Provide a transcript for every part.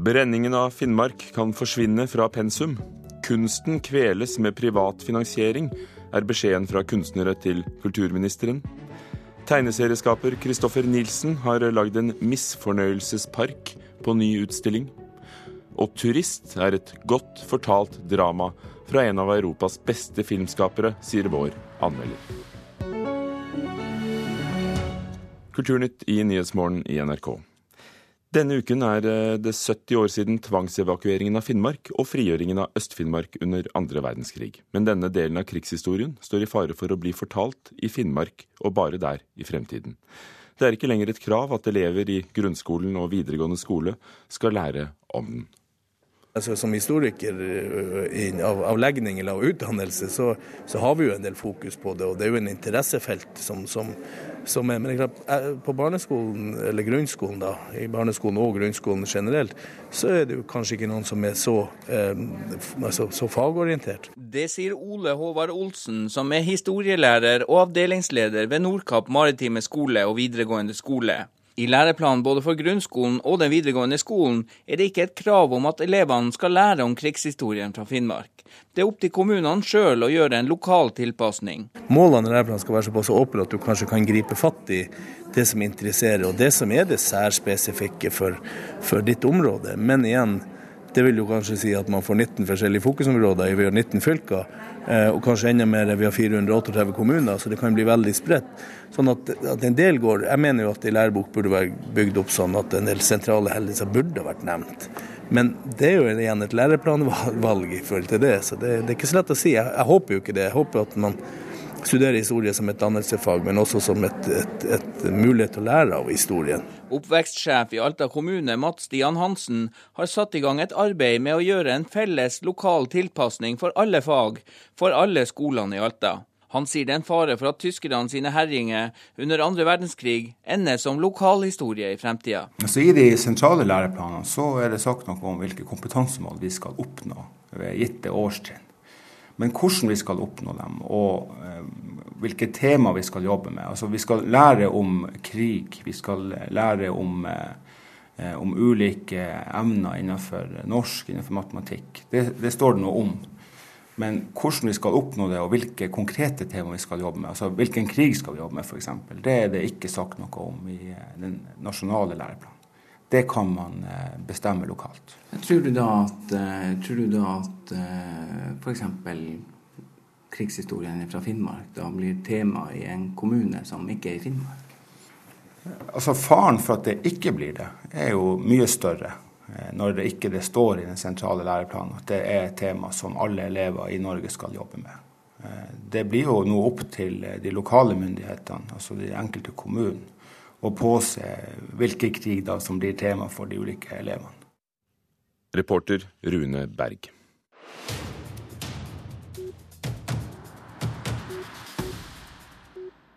Brenningen av Finnmark kan forsvinne fra pensum. Kunsten kveles med privat finansiering, er beskjeden fra kunstnere til kulturministeren. Tegneserieskaper Kristoffer Nilsen har lagd en misfornøyelsespark på ny utstilling. Og 'Turist' er et godt fortalt drama fra en av Europas beste filmskapere, sier vår anmelder. Kulturnytt i Nyhetsmorgen i NRK. Denne uken er eh, det 70 år siden tvangsevakueringen av Finnmark og frigjøringen av Øst-Finnmark under andre verdenskrig. Men denne delen av krigshistorien står i fare for å bli fortalt i Finnmark og bare der i fremtiden. Det er ikke lenger et krav at elever i grunnskolen og videregående skole skal lære om den. Altså, som historiker eh, av, av legning eller av utdannelse, så, så, har vi jo en del fokus på det. Og det er jo en interessefelt som, som, som er Men eh, på barneskolen, eller grunnskolen, da, i barneskolen og grunnskolen generelt, så er det jo kanskje ikke noen som er så, eh, altså, så fagorientert. Det sier Ole Håvard Olsen, som er historielærer og avdelingsleder ved Nordkapp maritime skole og videregående skole. I læreplanen både for grunnskolen og den videregående skolen er det ikke et krav om at elevene skal lære om krigshistorien fra Finnmark. Det er opp til kommunene sjøl å gjøre en lokal tilpasning. Målene i læreplanen skal være såpass åpne at du kanskje kan gripe fatt i det som interesserer, og det som er det særspesifikke for, for ditt område. Men igjen, det vil jo kanskje si at man får 19 forskjellige fokusområder vi har 19 fylker, eh, og kanskje enda mer vi har 438 kommuner, så det kan bli veldig spredt. Sånn at, at, en del går Jeg mener jo at en lærebok burde være bygd opp sånn at en del sentrale hendelser burde vært nevnt. Men det er jo igjen et læreplanvalg i forhold til det, så det, det er ikke så lett å si. Jeg, jeg håper jo ikke det. Jeg håper at man studere historie som et dannelsesfag, men også som et, et, et, mulighet til å lære av historien. Oppvekstsjef i Alta kommune, Mats Stian Hansen, har satt i gang et arbeid med å gjøre en felles lokal tilpasning for alle fag, for alle skolene i Alta. Han sier det er en fare for at tyskerne sine herjinger under andre verdenskrig ender som lokalhistorie i fremtida. I de sentrale læreplanene så er det sagt noe om hvilke kompetansemål vi skal oppnå ved gitte årstrinn. Men hvordan vi skal oppnå dem, og hvilke tema vi skal jobbe med. Altså, vi skal lære om krig, vi skal lære om, eh, om ulike emner innenfor norsk, innenfor matematikk. Det, det, står det noe om. Men hvordan vi skal oppnå det, og hvilke konkrete tema vi skal jobbe med, altså hvilken krig skal vi jobbe med f.eks., det er det ikke sagt noe om i eh, den nasjonale læreplanen det kan man eh, bestemme lokalt. Tror du da at, eh, tror du at f.eks. krigshistorien fra Finnmark da blir tema i en kommune som ikke er i Finnmark? Altså Faren for at det ikke blir det, er jo mye større når det ikke det står i den sentrale læreplanen at det er et tema som alle elever i Norge skal jobbe med. Det blir jo nå opp til de lokale myndighetene, altså de enkelte kommunene, å påse hvilke krig da som blir tema for de ulike elevene. Reporter Rune Berg.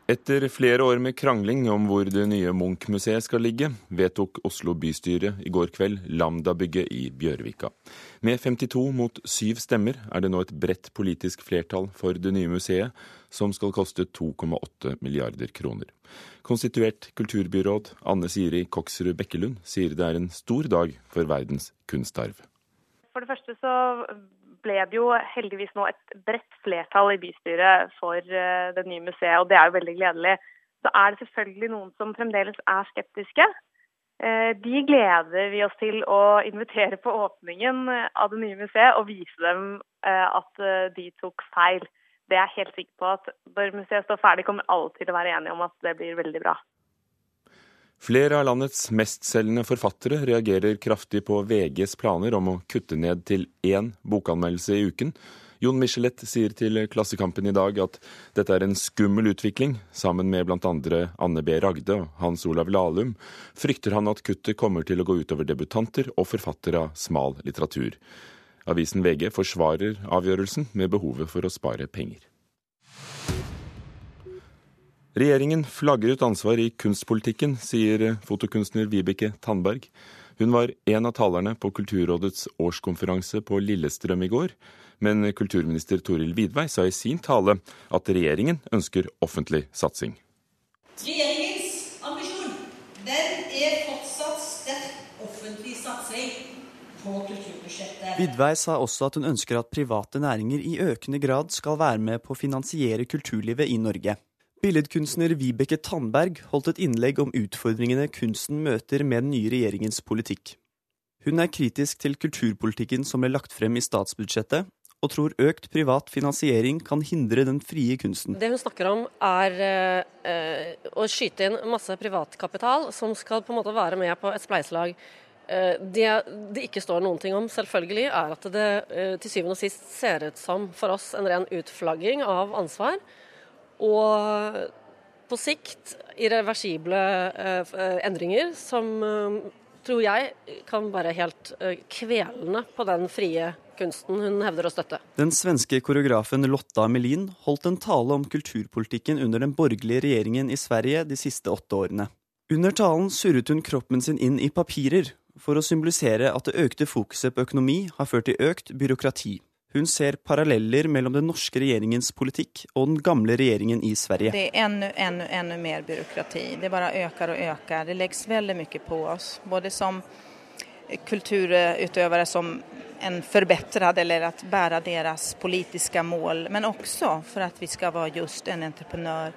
Etter flere år med krangling om hvor det nye Munch-museet skal ligge, vedtok Oslo bystyre i går kveld Lambda-bygget i Bjørvika. Med 52 mot 7 stemmer er det nå et bredt politisk flertall for det nye museet, som skal koste 2,8 milliarder kroner. Konstituert kulturbyråd Anne Siri Koksrud Bekkelund sier det er en stor dag for verdens kunstarv. For det første så ble det jo heldigvis nå et bredt flertall i bystyret for eh, det nye museet, og det er jo veldig gledelig. Så er det selvfølgelig noen som fremdeles er skeptiske. Eh, de gleder vi oss til å invitere på åpningen av det nye museet og vise dem eh, at de tok feil. Det er jeg helt sikker på at når museet står ferdig, kommer alle til å være enige om at det blir veldig bra. Flere av landets mestselgende forfattere reagerer kraftig på VGs planer om å kutte ned til én bokanmeldelse i uken. Jon Michelet sier til Klassekampen i dag at dette er en skummel utvikling. Sammen med bl.a. Anne B. Ragde og Hans Olav Lahlum frykter han at kuttet kommer til å gå utover debutanter og forfattere av smal litteratur. Avisen VG forsvarer avgjørelsen med behovet for å spare penger. Regjeringen flagger ut ansvar i kunstpolitikken, sier fotokunstner Vibeke Tandberg. Hun var en av talerne på Kulturrådets årskonferanse på Lillestrøm i går. Men kulturminister Toril Vidvei sa i sin tale at regjeringen ønsker offentlig satsing. Regjeringens ambisjon den er fortsatt sterk offentlig satsing på kulturbudsjettet. Vidvei sa også at hun ønsker at private næringer i økende grad skal være med på å finansiere kulturlivet i Norge. Billedkunstner Vibeke Tandberg holdt et innlegg om utfordringene kunsten møter med den nye regjeringens politikk. Hun er kritisk til kulturpolitikken som ble lagt frem i statsbudsjettet, og tror økt privat finansiering kan hindre den frie kunsten. Det hun snakker om er øh, å skyte inn masse privatkapital som skal på en måte være med på et spleiselag. Eh, det det ikke står noen ting om, selvfølgelig, er at det eh, til syvende og sist ser ut som for oss en ren utflagging av ansvar. Og på sikt irreversible eh, endringer som eh, tror jeg kan være helt eh, kvelende på den frie kunsten hun hevder å støtte. Den svenske koreografen Lotta Melin holdt en tale om kulturpolitikken under den borgerlige regjeringen i Sverige de siste åtte årene. Under talen surret hun kroppen sin inn i papirer, for å symbolisere at det økte fokuset på økonomi har ført til økt byråkrati. Hun ser paralleller mellom den norske regjeringens politikk og den gamle regjeringen i Sverige. Det er enda, enda, enda mer byråkrati. Det bare øker og øker. Det legges veldig mye på oss. Både som kulturutøvere som en forbedret eller å bære deres politiske mål, men også for at vi skal være just en entreprenør.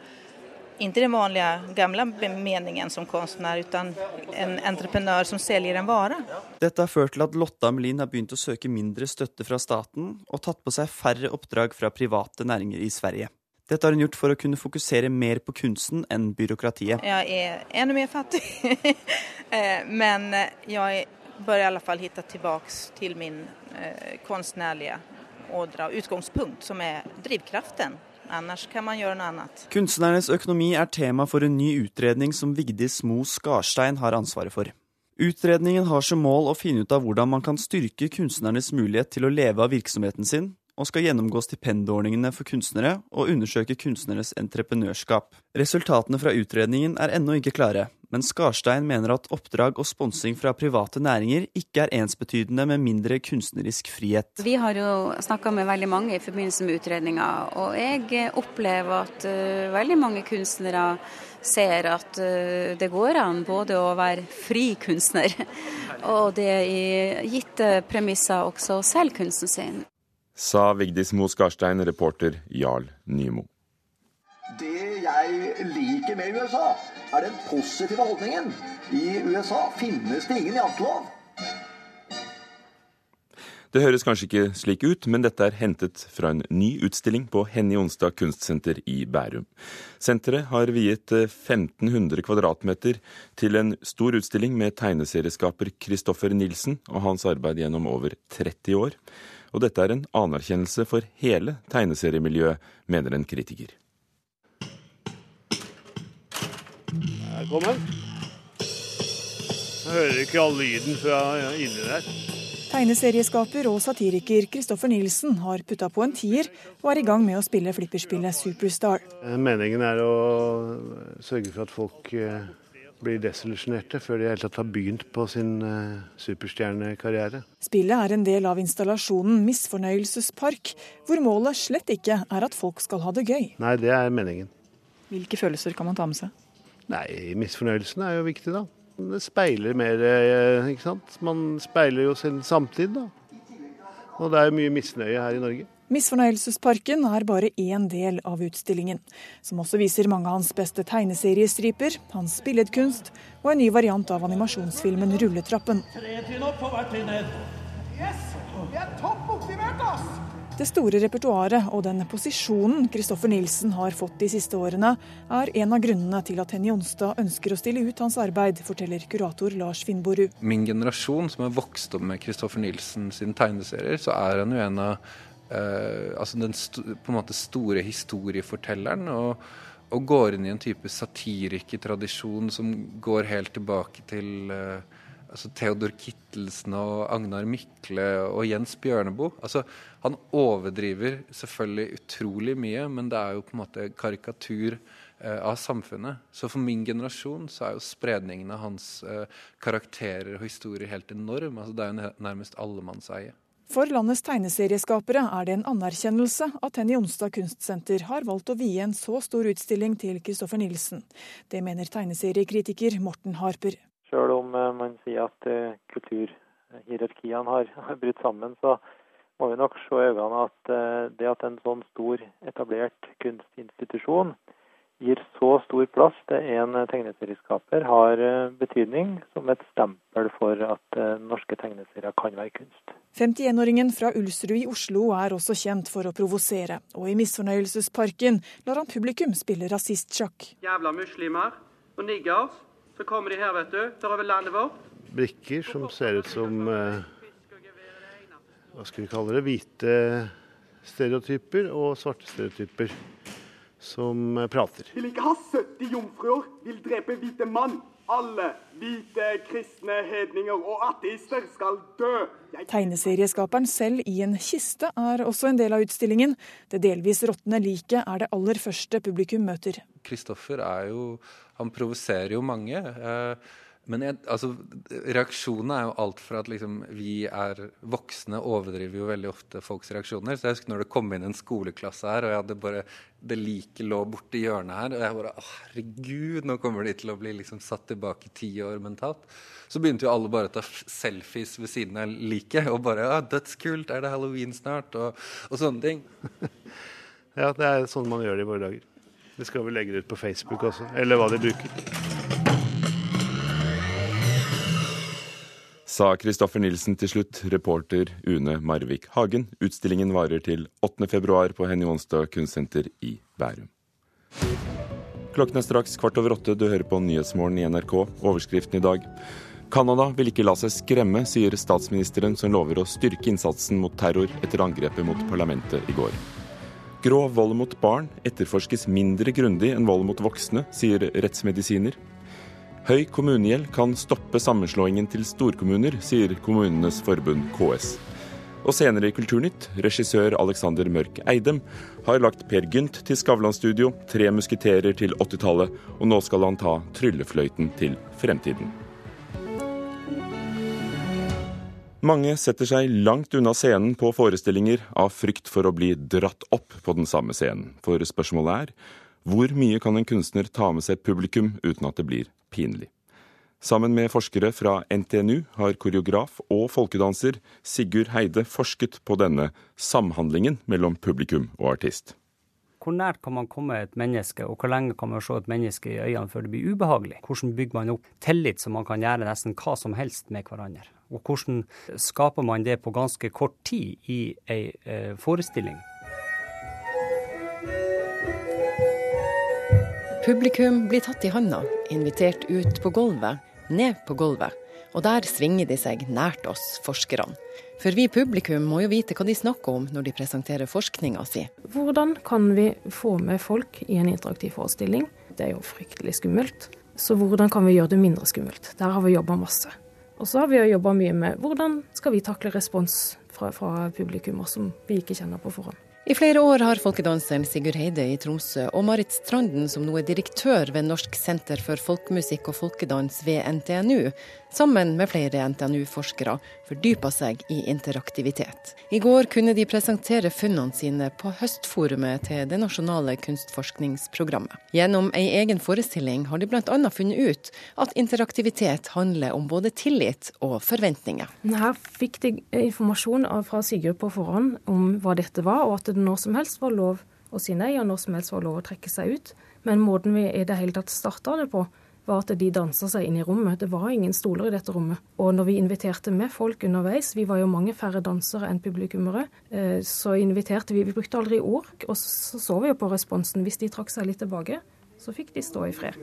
Ikke den vanlige gamle meningen som kunstner, men en entreprenør som selger en vare. Dette har ført til at Lotta Melin har begynt å søke mindre støtte fra staten, og tatt på seg færre oppdrag fra private næringer i Sverige. Dette har hun gjort for å kunne fokusere mer på kunsten enn byråkratiet. Jeg er enda mer fattig, men jeg bør i alle fall finne tilbake til min kunstnerlige ådra og utgangspunkt, som er drivkraften. Annars kan man gjøre noe annet. Kunstnernes økonomi er tema for en ny utredning som Vigdis Mo Skarstein har ansvaret for. Utredningen har som mål å finne ut av hvordan man kan styrke kunstnernes mulighet til å leve av virksomheten sin, og skal gjennomgå stipendordningene for kunstnere og undersøke kunstneres entreprenørskap. Resultatene fra utredningen er ennå ikke klare, men Skarstein mener at oppdrag og sponsing fra private næringer ikke er ensbetydende med mindre kunstnerisk frihet. Vi har jo snakka med veldig mange i forbindelse med utredninga, og jeg opplever at uh, veldig mange kunstnere ser at uh, det går an både å være fri kunstner, og det i gitte premisser også selge kunsten sin sa Vigdis Mo Skarstein, reporter Jarl Nymo. Det jeg liker med USA, er den positive holdningen. I USA finnes det ingen jantelov. Det høres kanskje ikke slik ut, men dette er hentet fra en ny utstilling på Henny Onsdag kunstsenter i Bærum. Senteret har viet 1500 kvadratmeter til en stor utstilling med tegneserieskaper Christoffer Nilsen og hans arbeid gjennom over 30 år og dette er en anerkjennelse for hele tegneseriemiljøet, mener en kritiker. Velkommen. Jeg hører ikke all lyden fra inni der. Tegneserieskaper og satiriker Kristoffer Nilsen har putta på en tier og er i gang med å spille flipperspillet Superstar. Meningen er å sørge for at folk eh, blir desillusjonerte før de helt tatt har begynt på sin uh, superstjernekarriere. Spillet er en del av installasjonen Misfornøyelsespark, hvor målet slett ikke er at folk skal ha det gøy. Nei, det er meningen. Hvilke følelser kan man ta med seg? Nei, misfornøyelsen er jo viktig, da. Det speiler mer, eh, ikke sant. Man speiler jo sin samtid, da. Og det er jo mye misnøye her i Norge. Misfornøyelsesparken er bare én del av utstillingen, som også viser mange av hans beste tegneseriestriper, hans billedkunst og en ny variant av animasjonsfilmen 'Rulletrappen'. Det store repertoaret og den posisjonen Kristoffer Nilsen har fått de siste årene, er en av grunnene til at Henny Jonstad ønsker å stille ut hans arbeid, forteller kurator Lars Finnborud. Min generasjon, som har vokst opp med Kristoffer Nilsen sine tegneserier, så er han jo en av Uh, altså den på en måte store historiefortelleren. Og, og går inn i en type satiriketradisjon som går helt tilbake til uh, altså Theodor Kittelsen og Agnar Mykle og Jens Bjørneboe. Altså, han overdriver selvfølgelig utrolig mye, men det er jo på en måte karikatur uh, av samfunnet. Så for min generasjon så er jo spredningen av hans karakterer og historier helt enorm. Altså, det er jo nærmest allemannseie. For landets tegneserieskapere er det en anerkjennelse at Henny Onsdag kunstsenter har valgt å vie en så stor utstilling til Kristoffer Nilsen. Det mener tegneseriekritiker Morten Harper. Selv om eh, man sier at kulturhierarkiene har, har brutt sammen, så må vi nok se i øynene at eh, det at en sånn stor, etablert kunstinstitusjon gir så stor plass til en tegneserieskaper, har eh, betydning som et stempel for at eh, norske tegneserier kan være kunst. 51-åringen fra Ulsrud i Oslo er også kjent for å provosere, og i Misfornøyelsesparken lar han publikum spille rasistsjakk. Jævla muslimer og niggers, så kommer de her, vet du, tar over landet vårt. Brikker som ser ut som eh, hva skal vi kalle det, hvite stereotyper og svarte stereotyper som prater. Vil ikke ha 70 jomfruer, vil drepe hvite mann. Alle hvite kristne hedninger og ateister skal dø. Jeg... Tegneserieskaperen selv i en kiste er også en del av utstillingen. Det delvis råtne liket er det aller første publikum møter. Kristoffer er jo Han provoserer jo mange. Eh, men jeg, altså, reaksjonene er jo alt fra at liksom, vi er voksne, overdriver jo veldig ofte folks reaksjoner. Så jeg husker når det kom inn en skoleklasse her, og jeg hadde bare det liket lå borti hjørnet her. Og jeg bare å herregud, nå kommer de til å bli liksom satt tilbake ti år mentalt. Så begynte jo alle bare å ta selfies ved siden av liket. Og bare ja, dødskult, er det halloween snart? Og, og sånne ting. ja, det er sånn man gjør det i våre dager. Det skal vi legge det ut på Facebook også, eller hva de bruker. Sa Kristoffer Nilsen til slutt, reporter Une Marvik Hagen. Utstillingen varer til 8. februar på Henny Onsdag kunstsenter i Bærum. Klokken er straks kvart over åtte. Du hører på Nyhetsmorgen i NRK. Overskriften i dag. Canada vil ikke la seg skremme, sier statsministeren, som lover å styrke innsatsen mot terror etter angrepet mot parlamentet i går. Grov vold mot barn etterforskes mindre grundig enn vold mot voksne, sier rettsmedisiner. Høy kommunegjeld kan stoppe sammenslåingen til storkommuner, sier Kommunenes forbund KS. Og senere i Kulturnytt, regissør Alexander Mørk Eidem har lagt Per Gynt til Skavlan-studio, Tre musketerer til 80-tallet, og nå skal han ta tryllefløyten til fremtiden. Mange setter seg langt unna scenen på forestillinger av frykt for å bli dratt opp på den samme scenen. For spørsmålet er hvor mye kan en kunstner ta med seg publikum uten at det blir pinlig? Sammen med forskere fra NTNU har koreograf og folkedanser Sigurd Heide forsket på denne samhandlingen mellom publikum og artist. Hvor nært kan man komme et menneske, og hvor lenge kan man se et menneske i øynene før det blir ubehagelig? Hvordan bygger man opp tillit så man kan gjøre nesten hva som helst med hverandre? Og hvordan skaper man det på ganske kort tid i ei eh, forestilling? Publikum blir tatt i handa, invitert ut på gulvet, ned på gulvet. Og der svinger de seg nært oss, forskerne. For vi publikum må jo vite hva de snakker om når de presenterer forskninga si. Hvordan kan vi få med folk i en interaktiv forestilling? Det er jo fryktelig skummelt. Så hvordan kan vi gjøre det mindre skummelt? Der har vi jobba masse. Og så har vi jobba mye med hvordan skal vi takle respons fra, fra publikummer som vi ikke kjenner på forhånd. I flere år har folkedanseren Sigurd Heide i Tromsø og Marit Stranden, som nå er direktør ved Norsk senter for folkemusikk og folkedans ved NTNU, sammen med flere NTNU-forskere, fordypa seg i interaktivitet. I går kunne de presentere funnene sine på høstforumet til det nasjonale kunstforskningsprogrammet. Gjennom ei egen forestilling har de bl.a. funnet ut at interaktivitet handler om både tillit og forventninger. Her fikk de informasjon fra Sigurd på forhånd om hva dette var, og at det når som helst var lov å si nei, og når som helst var lov å trekke seg ut. Men måten vi i det hele tatt starta det på, var at de dansa seg inn i rommet. Det var ingen stoler i dette rommet. Og når vi inviterte med folk underveis, vi var jo mange færre dansere enn publikummere, eh, så inviterte vi Vi brukte aldri ord, og så så vi jo på responsen. Hvis de trakk seg litt tilbake, så fikk de stå i fred.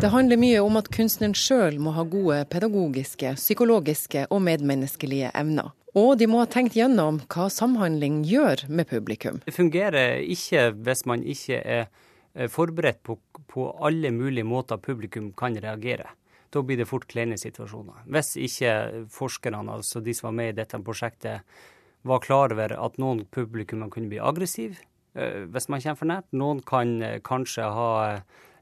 Det handler mye om at kunstneren sjøl må ha gode pedagogiske, psykologiske og medmenneskelige evner. Og de må ha tenkt gjennom hva samhandling gjør med publikum. Det fungerer ikke hvis man ikke er forberedt på, på alle mulige måter publikum kan reagere. Da blir det fort kleine situasjoner. Hvis ikke forskerne, altså de som var med i dette prosjektet, var klar over at noen publikum kunne bli aggressive eh, hvis man kommer for nært. Noen kan eh, kanskje ha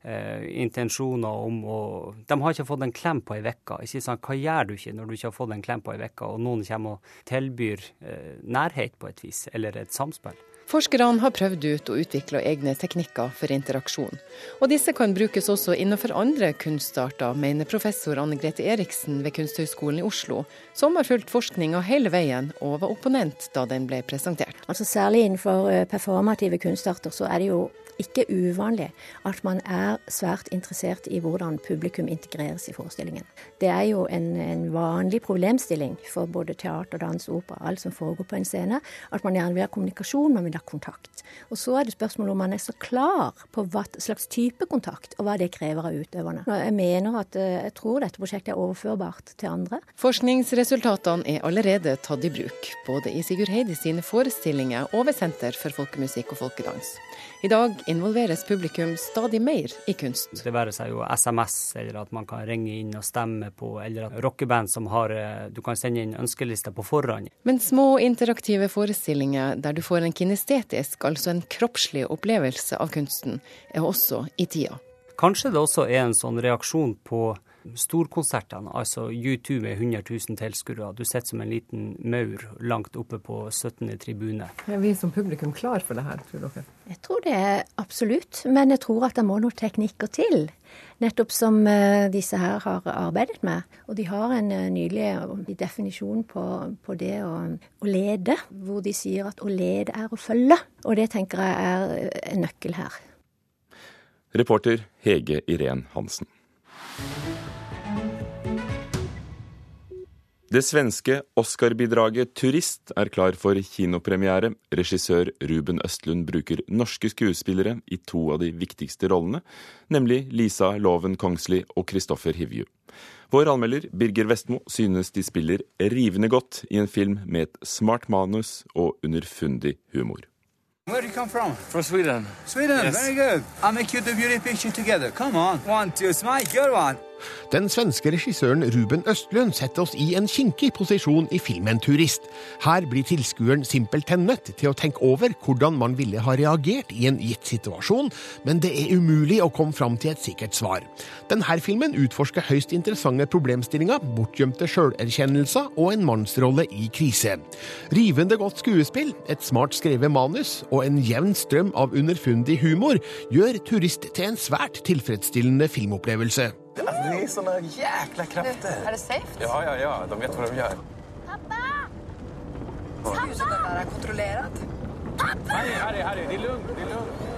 eh, intensjoner om å De har ikke fått en klem på ei uke. Hva gjør du ikke når du ikke har fått en klem på ei uke, og noen kommer og tilbyr eh, nærhet på et vis, eller et samspill? Forskerne har prøvd ut og utvikla egne teknikker for interaksjon. Og disse kan brukes også innenfor andre kunstarter, mener professor Anne Grete Eriksen ved Kunsthøgskolen i Oslo, som har fulgt forskninga hele veien og var opponent da den ble presentert. Altså Særlig innenfor eh, performative kunstarter så er det jo ikke uvanlig at man er svært interessert i hvordan publikum integreres i forestillingen. Det er jo en, en vanlig problemstilling for både teater, dans, opera, alt som foregår på en scene, at man gjerne vil ha kommunikasjon, man vil ha kontakt. Og så er det spørsmålet om man er så klar på hva slags type kontakt, og hva det krever av utøverne. Jeg mener at eh, jeg tror dette prosjektet er overførbart til andre. Forskningsresultatene er allerede tatt i bruk, både i Sigurd Heidi sine forestillinger og ved Senter for folkemusikk og folkedans. I dag involveres publikum stadig mer i kunst. Det være seg jo SMS, eller at man kan ringe inn og stemme på, eller at rockeband som har eh, Du kan sende inn ønskelister på forhånd. Men små interaktive forestillinger der du får en kinestetisk, altså en kroppslig opplevelse av kunsten, er også i tida. Kanskje det også er en sånn reaksjon på storkonsertene, altså U2 med 100 000 tilskuere. Du sitter som en liten maur langt oppe på 17. tribune. Er vi som publikum klar for det her, tror dere? Jeg tror det er absolutt, men jeg tror at det må noen teknikker til. Nettopp som eh, disse her har arbeidet med. Og de har en nydelig nylig eh, definisjon på, på det å, å, lede, hvor de sier at å lede er å følge. Og det tenker jeg er en nøkkel her. Reporter Hege Irén Hansen. Det svenske Oscar-bidraget 'Turist' er klar for kinopremiere. Regissør Ruben Østlund bruker norske skuespillere i to av de viktigste rollene, nemlig Lisa Loven Kongsli og Kristoffer Hivju. Vår anmelder Birger Vestmo synes de spiller rivende godt i en film med et smart manus og underfundig humor. Where do you come from? From Sweden. Sweden, yes. very good. I'll make you the beauty picture together. Come on. One, two, smile. Good one. Den svenske regissøren Ruben Østlund setter oss i en kinkig posisjon i filmen Turist. Her blir tilskueren simpelthen nødt til å tenke over hvordan man ville ha reagert i en gitt situasjon, men det er umulig å komme fram til et sikkert svar. Denne filmen utforsker høyst interessante problemstillinger, bortgjemte sjølerkjennelser og en mannsrolle i krise. Rivende godt skuespill, et smart skrevet manus og en jevn strøm av underfundig humor gjør Turist til en svært tilfredsstillende filmopplevelse. Det är sånne jækla krafter. er det safe? Ja, ja, ja. De vet hva de gjør. Pappa! Pappa! Det er sådär där kontrollerat. Pappa! Harry, Harry, Harry, det er lugnt, det er lugnt.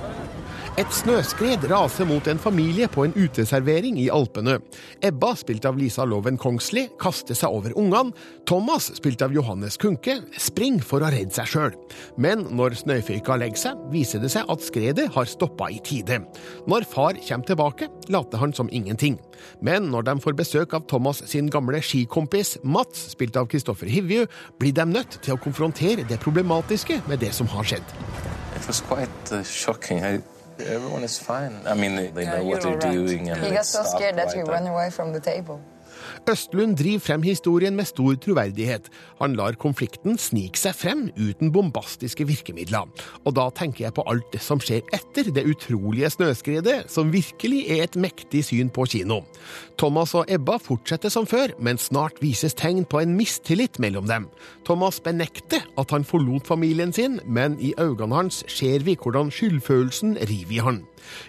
Et snøskred raser mot en familie på en uteservering i Alpene. Ebba, spilt av Lisa Loven Kongsli, kaster seg over ungene. Thomas, spilt av Johannes Kunke, springer for å redde seg sjøl. Men når snøføyka legger seg, viser det seg at skredet har stoppa i tide. Når far kommer tilbake, later han som ingenting. Men når de får besøk av Thomas sin gamle skikompis Mats, spilt av Kristoffer Hivju, blir de nødt til å konfrontere det problematiske med det som har skjedd. It was quite uh, shocking. Everyone is fine. I mean, they, they yeah, know what they're right. doing. And he got so scared that right he ran away from the table. Østlund driver frem historien med stor troverdighet. Han lar konflikten snike seg frem uten bombastiske virkemidler. Og da tenker jeg på alt det som skjer etter det utrolige snøskredet, som virkelig er et mektig syn på kino. Thomas og Ebba fortsetter som før, men snart vises tegn på en mistillit mellom dem. Thomas benekter at han forlot familien sin, men i øynene hans ser vi hvordan skyldfølelsen river i han.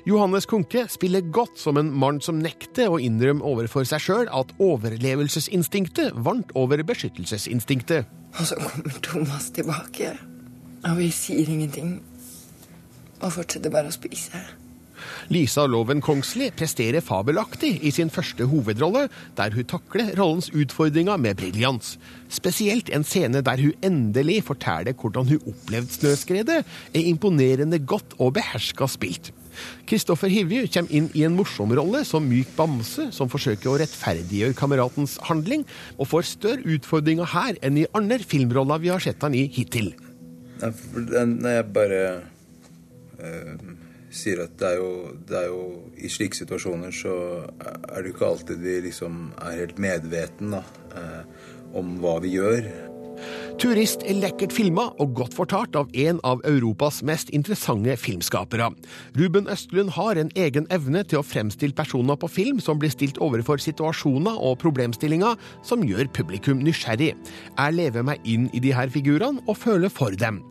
Johannes Kunke spiller godt som en mann som nekter å innrømme overfor seg sjøl at overlevelsesinstinktet vant over beskyttelsesinstinktet. Og så kommer Thomas tilbake, og vi sier ingenting. Og fortsetter bare å spise. Lisa Loven Kongsli presterer fabelaktig i sin første hovedrolle, der hun takler rollens utfordringer med briljans. Spesielt en scene der hun endelig forteller hvordan hun opplevde snøskredet, er imponerende godt og beherska spilt. Kristoffer Hivju kommer inn i en morsom rolle som myk bamse som forsøker å rettferdiggjøre kameratens handling, og får større utfordringer her enn i andre filmroller vi har sett han i hittil. Når jeg bare øh, sier at det er, jo, det er, jo, I slike situasjoner så er det jo ikke alltid vi liksom er helt medveten da, øh, om hva vi gjør. Turist er lekkert filma og godt fortalt av en av Europas mest interessante filmskapere. Ruben Østlund har en egen evne til å fremstille personer på film som blir stilt overfor situasjoner og problemstillinger som gjør publikum nysgjerrig. Jeg lever meg inn i de her figurene og føler for dem.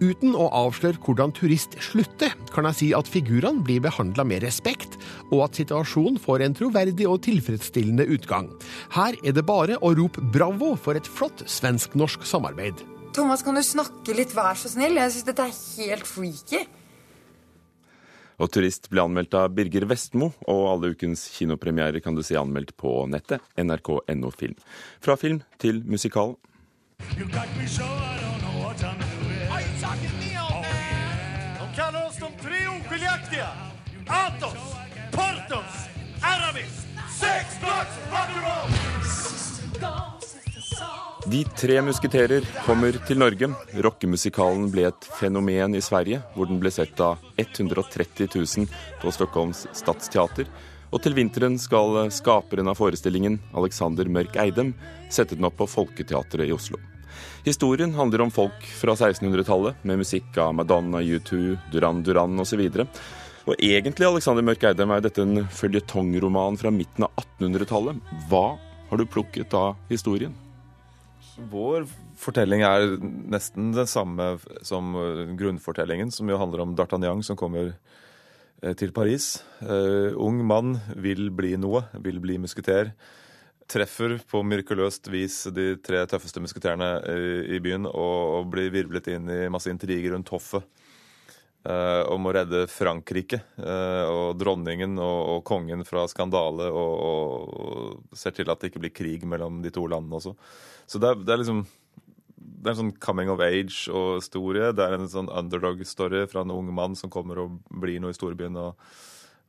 Uten å avsløre hvordan turist slutter, kan jeg si at figurene blir behandla med respekt, og at situasjonen får en troverdig og tilfredsstillende utgang. Her er det bare å rope bravo for et flott svensk-norsk samarbeid. Thomas, kan du snakke litt, vær så snill? Jeg syns dette er helt freaky. Og Turist ble anmeldt av Birger Vestmo, og alle ukens kinopremierer kan du se anmeldt på nettet, nrk.no film. Fra film til musikal. De Atos, Portos, Aramis. Sex, drugs, rock'n'roll! De tre musketerer kommer til Norge. Rockemusikalen ble et fenomen i Sverige, hvor den ble sett av 130 000 på Stockholms stadsteater. Og til vinteren skal skaperen av forestillingen, Alexander Mørk Eidem, sette den opp på Folketeatret i Oslo. Historien handler om folk fra 1600-tallet, med musikk av Madonna, U2, Duran Duran osv. Og egentlig, Alexander Mørk Eidem, er dette en føljetongroman fra midten av 1800-tallet. Hva har du plukket av historien? Vår fortelling er nesten den samme som grunnfortellingen, som jo handler om D'Artagnan som kommer eh, til Paris. Uh, ung mann vil bli noe, vil bli musketer. Treffer på myrkuløst vis de tre tøffeste musketerene i, i byen og, og, blir virvlet inn i masse intriger rundt hoffet. Uh, om å redde Frankrike uh, og dronningen og, og, kongen fra skandale, og, og ser til at det ikke blir krig mellom de to landene også. Så det er, det er liksom det er en sånn coming of age-historie. Det er en sånn underdog-story fra en ung mann som kommer og blir noe i storbyen. Og...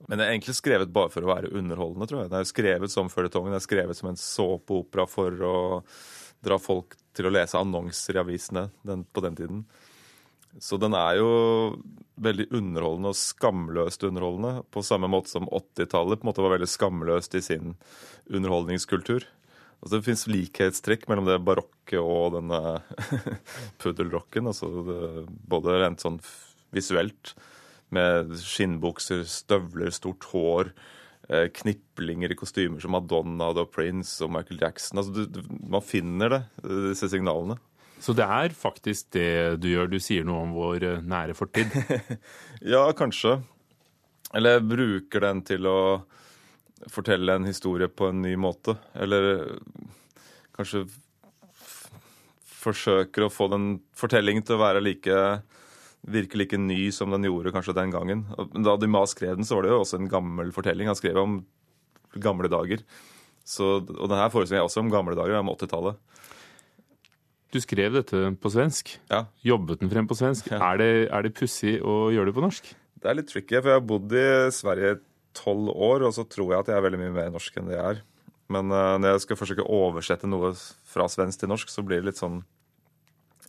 Men det er egentlig skrevet bare for å være underholdende, tror jeg. Det er skrevet som føljetongen. Det er skrevet som en såpeopera for å dra folk til å lese annonser i avisene den, på den tiden. Så den er jo veldig underholdende og skamløst underholdende, på samme måte som 80-tallet på en måte var veldig skamløst i sin underholdningskultur. Altså, det fins likhetstrekk mellom det barokke og denne puddelrocken. Altså både rent sånn visuelt, med skinnbukser, støvler, stort hår, eh, kniplinger i kostymer som Madonna og Prince og Michael Jackson. Altså, du, man finner det, disse signalene. Så det er faktisk det du gjør? Du sier noe om vår eh, nære fortid? ja, kanskje. Eller jeg bruker den til å fortelle en historie på en ny måte. Eller kanskje forsøker å få den fortellingen til å være like virke like ny som den gjorde kanskje den gangen. Da Dumas skrev den, så var det jo også en gammel fortelling. Han skrev om gamle dager. Så, og denne forestillingen er også om gamle dager, om 80-tallet. Du skrev dette på svensk. Ja. Jobbet den frem på svensk. Ja. Er det, er det pussig å gjøre det på norsk? Det er litt tricky, for jeg har bodd i Sverige tolv år, og så tror jeg at jeg er veldig mye mer norsk enn det jeg er. Men uh, når jeg skal forsøke å oversette noe fra svensk til norsk, så blir det litt sånn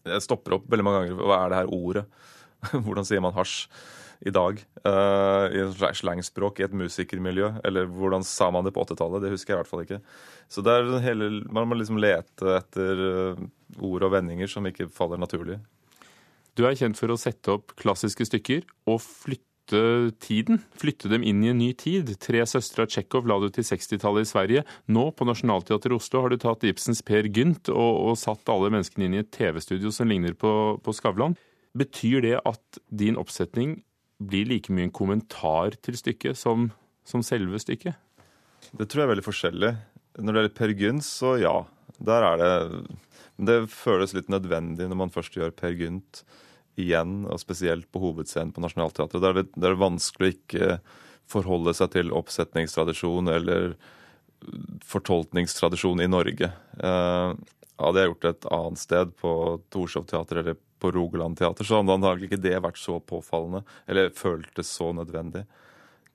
Jeg stopper opp veldig mange ganger. Hva er det her ordet? Hvordan sier man hasj i dag? Uh, I slangspråk i et musikermiljø. Eller hvordan sa man det på 80-tallet? Det husker jeg i hvert fall ikke. Så det er hele, man må liksom lete etter uh, ord og vendinger som ikke faller naturlig. Du er kjent for å sette opp klassiske stykker og flytte tiden, flytte dem inn i en ny tid. Tre søstre av Tsjekhov la du til 60-tallet i Sverige. Nå, på Nationaltheatret i Oslo, har du tatt Ibsens Per Gynt og, og satt alle menneskene inn i et TV-studio som ligner på, på Skavlan. Betyr det at din oppsetning blir like mye en kommentar til stykket som, som selve stykket? Det tror jeg er veldig forskjellig. Når det gjelder Per Gynt, så ja. Der er det Det føles litt nødvendig når man først gjør Per Gynt igjen, og spesielt på hovedscenen på Nationaltheatret. Det, det, er vanskelig å ikke forholde seg til oppsetningstradisjon eller fortolkningstradisjon i Norge. Eh, hadde jeg gjort det et annet sted, på Torshov teater eller på Rogaland teater, så hadde antagelig ikke det vært så påfallende, eller føltes så nødvendig.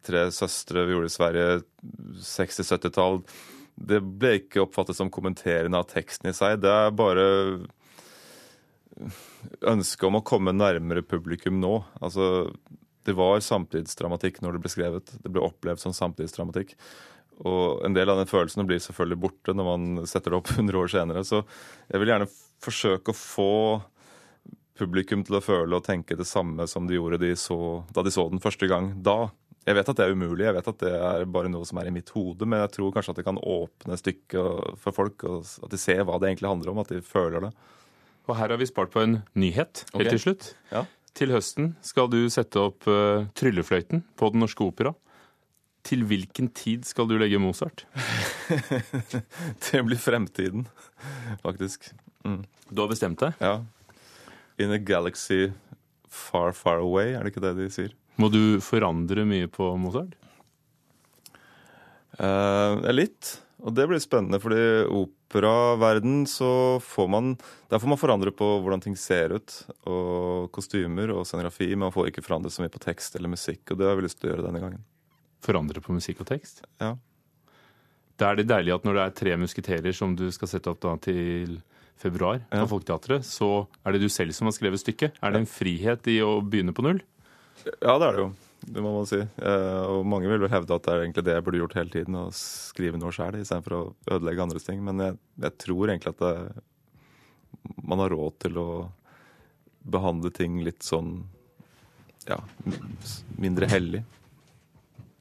Tre søstre vi gjorde i Sverige 60-70-tall. Det ble ikke oppfattet som kommenterende av teksten i seg. Det er bare ønsket om å komme nærmere publikum nå. Altså, det var samtidsdramatikk når det ble skrevet. Det ble opplevd som samtidsdramatikk. Og en del av den følelsen blir selvfølgelig borte når man setter det opp 100 år senere. Så jeg vil gjerne forsøke å få publikum til å føle og tenke det samme som de gjorde de så, da de så den første gang da. Jeg vet at det er umulig, jeg vet at det er bare noe som er i mitt hode, men jeg tror kanskje at det kan åpne stykket for folk, og at de ser hva det egentlig handler om, at de føler det. Og her har vi spart på en nyhet helt okay. til slutt. Ja. Til høsten skal du sette opp uh, Tryllefløyten på Den norske opera. Til hvilken tid skal du legge Mozart? Det blir fremtiden, faktisk. Mm. Du har bestemt deg? Ja. In a galaxy far, far away, er det ikke det de sier? Må du forandre mye på Mozart? Eh, litt. Og det blir spennende, fordi i operaverden så får man Der får man forandre på hvordan ting ser ut, og kostymer og scenografi, men man får ikke forandre så mye på tekst eller musikk, og det har vi lyst til å gjøre denne gangen. Forandre på musikk og tekst? Ja. Da er det deilig at når det er tre musketerer som du skal sette opp da til februar på Ja. Folketeatret, så er det du selv som har skrevet stykket. Er det en frihet i å begynne på null? Ja, det er det jo. Det må man si. Eh, og mange vil vel hevde at det er egentlig det jeg burde gjort hele tiden, å skrive noe sjøl istedenfor å ødelegge andres ting. Men jeg, jeg tror egentlig at det, man har råd til å behandle ting litt sånn ja, mindre hellig.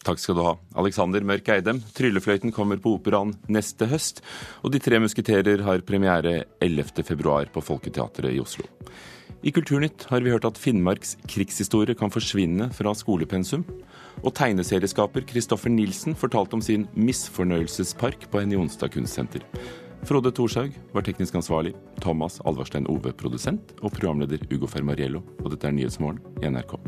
Takk skal du ha. Alexander Mørk Eidem. Tryllefløyten kommer på Operaen neste høst. Og De tre musketerer har premiere 11. februar på Folketeatret i Oslo. I Kulturnytt har vi hørt at Finnmarks krigshistorie kan forsvinne fra skolepensum. Og tegneserieskaper Kristoffer Nilsen fortalte om sin misfornøyelsespark på Henny Onsdag kunstsenter. Frode Thorshaug var teknisk ansvarlig, Thomas Alvarstein Ove produsent og programleder Ugo Fermariello. Og dette er Nyhetsmorgen i NRK.